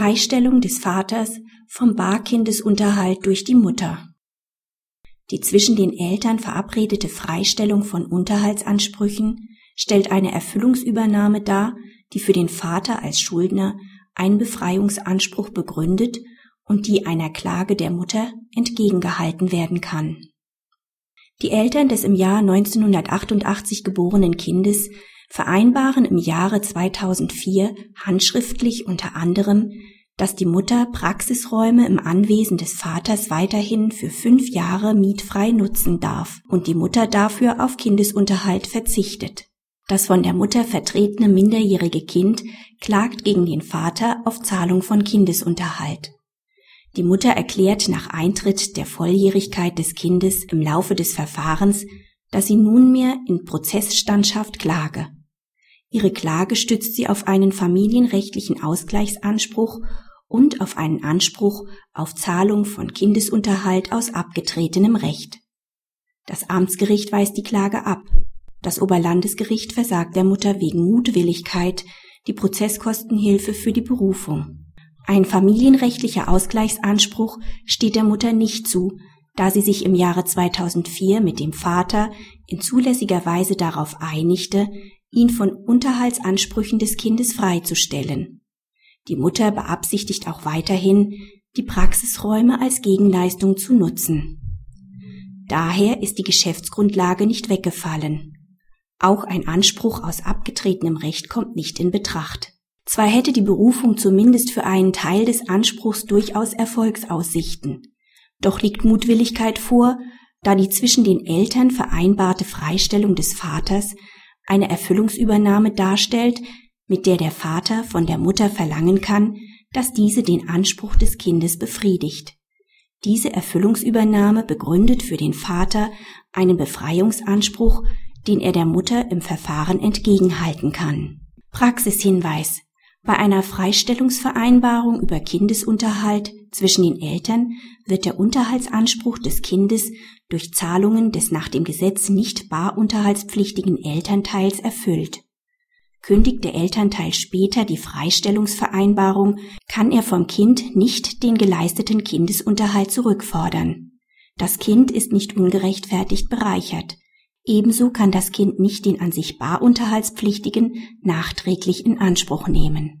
Freistellung des Vaters vom Barkindesunterhalt durch die Mutter. Die zwischen den Eltern verabredete Freistellung von Unterhaltsansprüchen stellt eine Erfüllungsübernahme dar, die für den Vater als Schuldner einen Befreiungsanspruch begründet und die einer Klage der Mutter entgegengehalten werden kann. Die Eltern des im Jahr 1988 geborenen Kindes vereinbaren im Jahre 2004 handschriftlich unter anderem, dass die Mutter Praxisräume im Anwesen des Vaters weiterhin für fünf Jahre mietfrei nutzen darf und die Mutter dafür auf Kindesunterhalt verzichtet. Das von der Mutter vertretene minderjährige Kind klagt gegen den Vater auf Zahlung von Kindesunterhalt. Die Mutter erklärt nach Eintritt der Volljährigkeit des Kindes im Laufe des Verfahrens, dass sie nunmehr in Prozessstandschaft klage. Ihre Klage stützt sie auf einen familienrechtlichen Ausgleichsanspruch und auf einen Anspruch auf Zahlung von Kindesunterhalt aus abgetretenem Recht. Das Amtsgericht weist die Klage ab. Das Oberlandesgericht versagt der Mutter wegen Mutwilligkeit die Prozesskostenhilfe für die Berufung. Ein familienrechtlicher Ausgleichsanspruch steht der Mutter nicht zu, da sie sich im Jahre 2004 mit dem Vater in zulässiger Weise darauf einigte, ihn von Unterhaltsansprüchen des Kindes freizustellen. Die Mutter beabsichtigt auch weiterhin, die Praxisräume als Gegenleistung zu nutzen. Daher ist die Geschäftsgrundlage nicht weggefallen. Auch ein Anspruch aus abgetretenem Recht kommt nicht in Betracht. Zwar hätte die Berufung zumindest für einen Teil des Anspruchs durchaus Erfolgsaussichten, doch liegt Mutwilligkeit vor, da die zwischen den Eltern vereinbarte Freistellung des Vaters eine Erfüllungsübernahme darstellt, mit der der Vater von der Mutter verlangen kann, dass diese den Anspruch des Kindes befriedigt. Diese Erfüllungsübernahme begründet für den Vater einen Befreiungsanspruch, den er der Mutter im Verfahren entgegenhalten kann. Praxishinweis bei einer Freistellungsvereinbarung über Kindesunterhalt zwischen den Eltern wird der Unterhaltsanspruch des Kindes durch Zahlungen des nach dem Gesetz nicht barunterhaltspflichtigen Elternteils erfüllt. Kündigt der Elternteil später die Freistellungsvereinbarung, kann er vom Kind nicht den geleisteten Kindesunterhalt zurückfordern. Das Kind ist nicht ungerechtfertigt bereichert. Ebenso kann das Kind nicht den an sich barunterhaltspflichtigen nachträglich in Anspruch nehmen